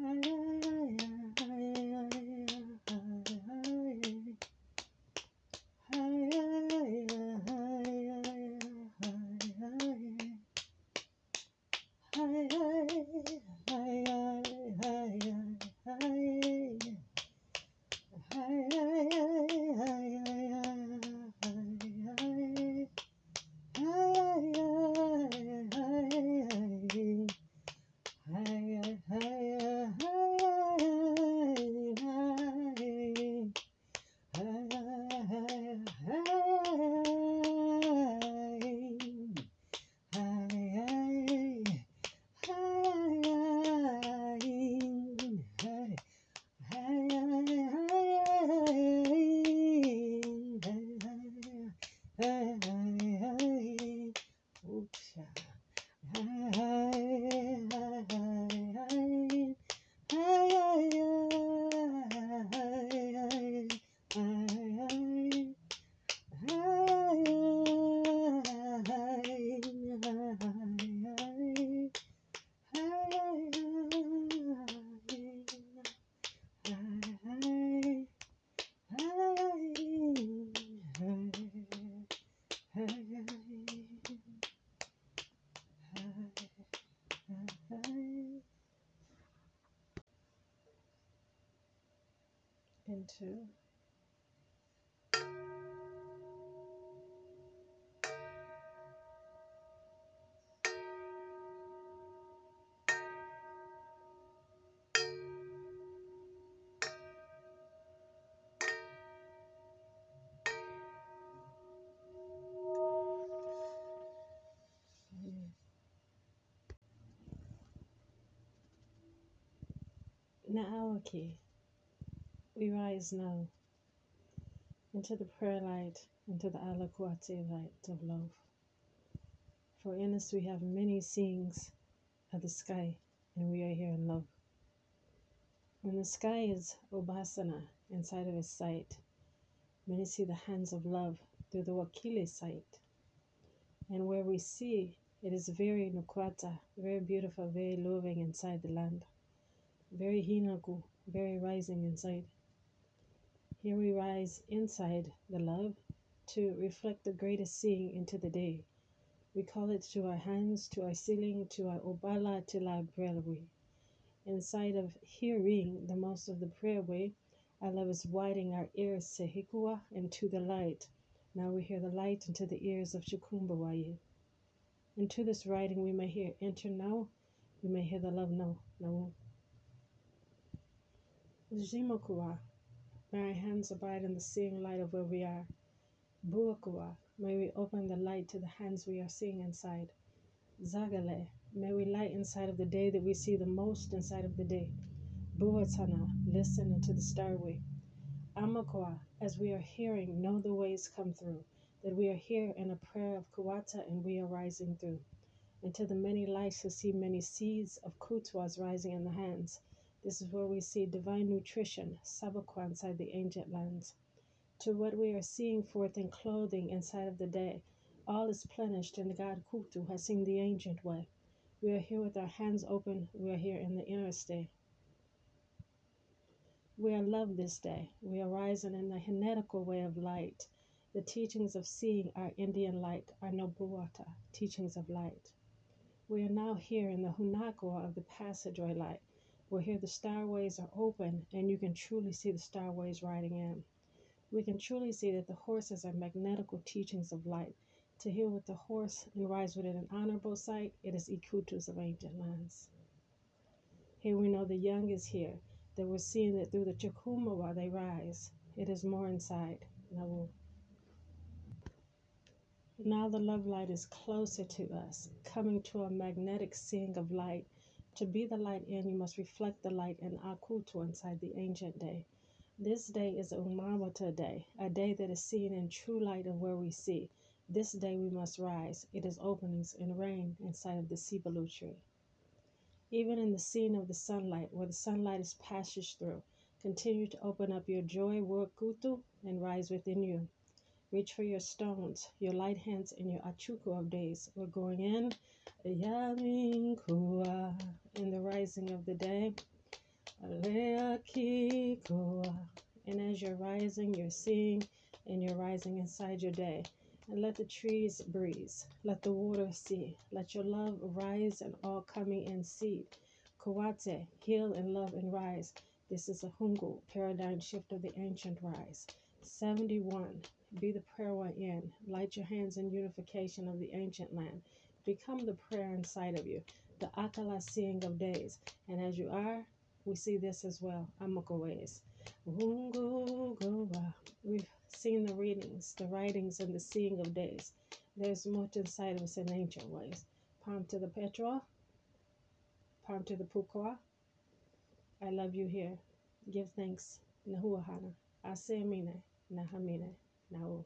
Mm-hmm. Into Naawaki. We rise now into the prayer light, into the Alakuate light of love. For in us we have many seeings of the sky, and we are here in love. When the sky is Obasana inside of his sight, many see the hands of love through the Wakile sight. And where we see it is very Nukwata, very beautiful, very loving inside the land. Very Hinaku, very rising inside. Here we rise inside the love to reflect the greatest seeing into the day. We call it to our hands, to our ceiling, to our obala, to brelwi. Inside of hearing the most of the prayer way, our love is widening our ears sehikua into the light. Now we hear the light into the ears of Chukumbawaye. Into this writing we may hear enter now, we may hear the love now. Now may our hands abide in the seeing light of where we are. Buakua, may we open the light to the hands we are seeing inside. Zagale, may we light inside of the day that we see the most inside of the day. Buatana, listen into the starway. Amakua, as we are hearing, know the ways come through, that we are here in a prayer of Kuwata and we are rising through. And to the many lights who see many seeds of Kutwas rising in the hands, this is where we see divine nutrition, sabakwa inside the ancient lands. To what we are seeing forth in clothing inside of the day, all is plenished in the God Kutu has seen the ancient way. We are here with our hands open, we are here in the inner stay. We are loved this day. We are rising in the Hinetical way of light. The teachings of seeing are Indian light, are Nobuata, teachings of light. We are now here in the Hunakua of the passageway light where here the starways are open and you can truly see the starways riding in. We can truly see that the horses are magnetical teachings of light. To heal with the horse and rise within an honorable sight, it is Ikutus of ancient lands. Here we know the young is here, that we're seeing that through the Chakuma while they rise. It is more inside. Now, now the love light is closer to us, coming to a magnetic seeing of light to be the light in, you must reflect the light in Akutu inside the ancient day. This day is Umamata day, a day that is seen in true light of where we see. This day we must rise. It is openings and rain inside of the Sibalu tree. Even in the scene of the sunlight, where the sunlight is passage through, continue to open up your joy, work Kutu, and rise within you. Reach for your stones, your light hands, and your achuku of days. We're going in Yaminkua in the rising of the day. Alea Kikoa. And as you're rising, you're seeing and you're rising inside your day. And let the trees breeze. Let the water see. Let your love rise and all coming in seed. Kawate, heal and love and rise. This is a Hungu paradigm shift of the ancient rise. 71. Be the prayer one in. Light your hands in unification of the ancient land. Become the prayer inside of you. The Akala seeing of days. And as you are, we see this as well. Amoko ways. Hungu. We've seen the readings, the writings, and the seeing of days. There's much inside of us in ancient ways. Palm to the Petrol, palm to the Pukwa. I love you here. Give thanks. Nahuahana. Asemine. Nahamine. 然后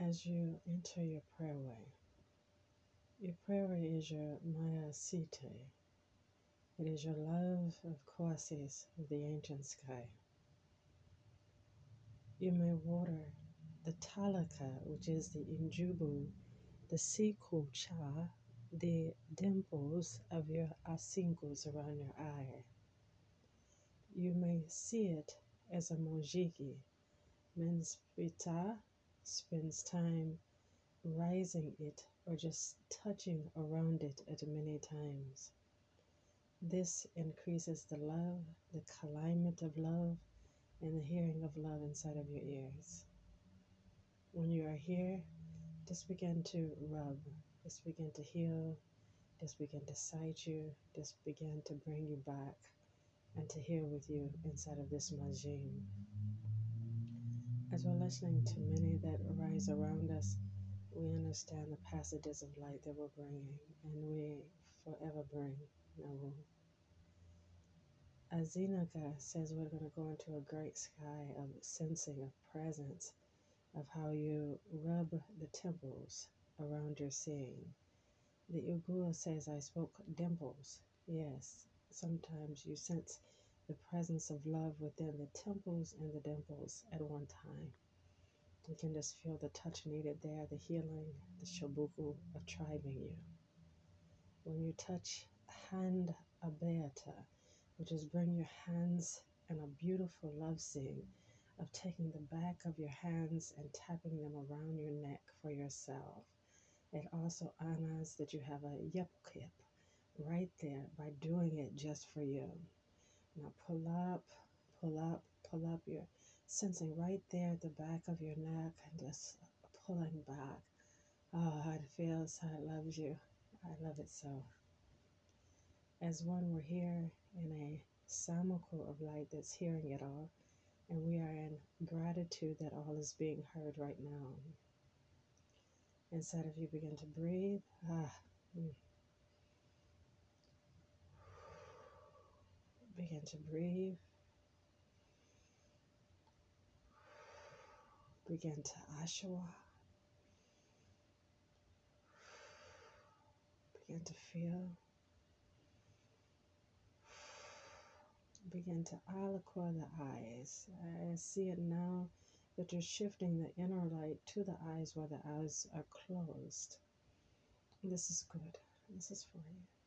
As you enter your prayer way, your prayer way is your Maya Site. It is your love of Kwasis of the ancient sky. You may water the Talaka, which is the Injubu, the Siku Cha, the dimples of your asinkos around your eye. You may see it as a mojiki. Menspita spends time rising it or just touching around it at many times. This increases the love, the climate of love, and the hearing of love inside of your ears. When you are here, just begin to rub, just begin to heal, just begin to sight you, just begin to bring you back and to heal with you inside of this majim. As we're listening to many that arise around us, we understand the passages of light that we're bringing, and we forever bring. Now, Azinaka says we're going to go into a great sky of sensing of presence, of how you rub the temples around your seeing. The Ugua says I spoke dimples. Yes, sometimes you sense the presence of love within the temples and the dimples at one time. You can just feel the touch needed there, the healing, the shobuku of tribing you. When you touch hand abeata, which is bring your hands in a beautiful love scene of taking the back of your hands and tapping them around your neck for yourself. It also honors that you have a yep hip right there by doing it just for you. Now pull up, pull up, pull up. You're sensing right there at the back of your neck and just pulling back. Oh, how it feels, how it loves you. I love it so. As one, we're here in a samako of light that's hearing it all, and we are in gratitude that all is being heard right now. Inside of you, begin to breathe. Ah, mm. Begin to breathe. Begin to Ashawa. Begin to feel. Begin to aliquot the eyes. I see it now that you're shifting the inner light to the eyes where the eyes are closed. This is good. This is for you.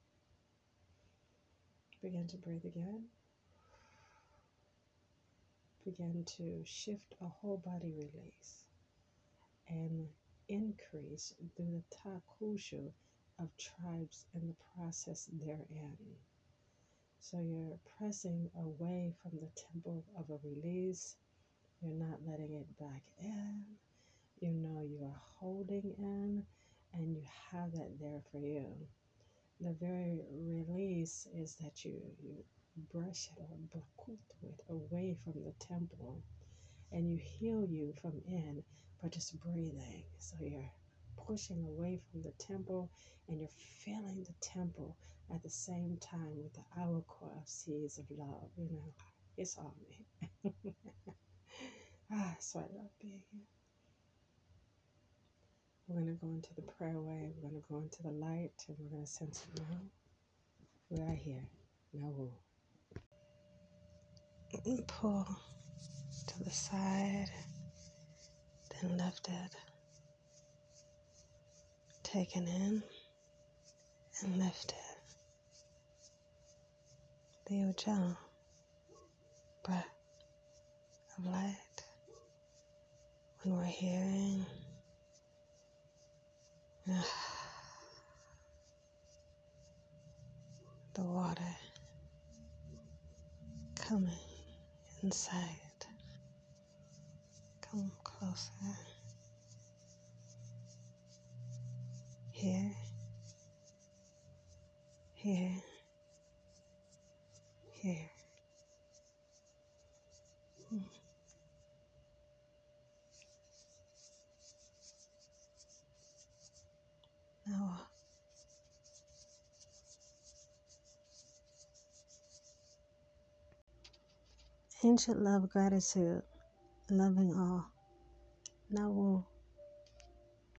Begin to breathe again. Begin to shift a whole body release and increase through the takushu of tribes in the process therein. So you're pressing away from the temple of a release. You're not letting it back in. You know you are holding in and you have that there for you. The very release is that you, you brush it or blakutu it away from the temple and you heal you from in by just breathing. So you're pushing away from the temple and you're filling the temple at the same time with the aliquot of seeds of love. You know, it's all me. ah, so I love being here. We're going to go into the prayer way. We're going to go into the light and we're going to sense it now. We are here. Now we'll pull to the side, then lift it. Taken in and lifted. The Ujjayi breath of light when we're hearing the water coming inside. Come closer. Here, here, here. Hmm. Ancient love, gratitude, loving all. Nawu.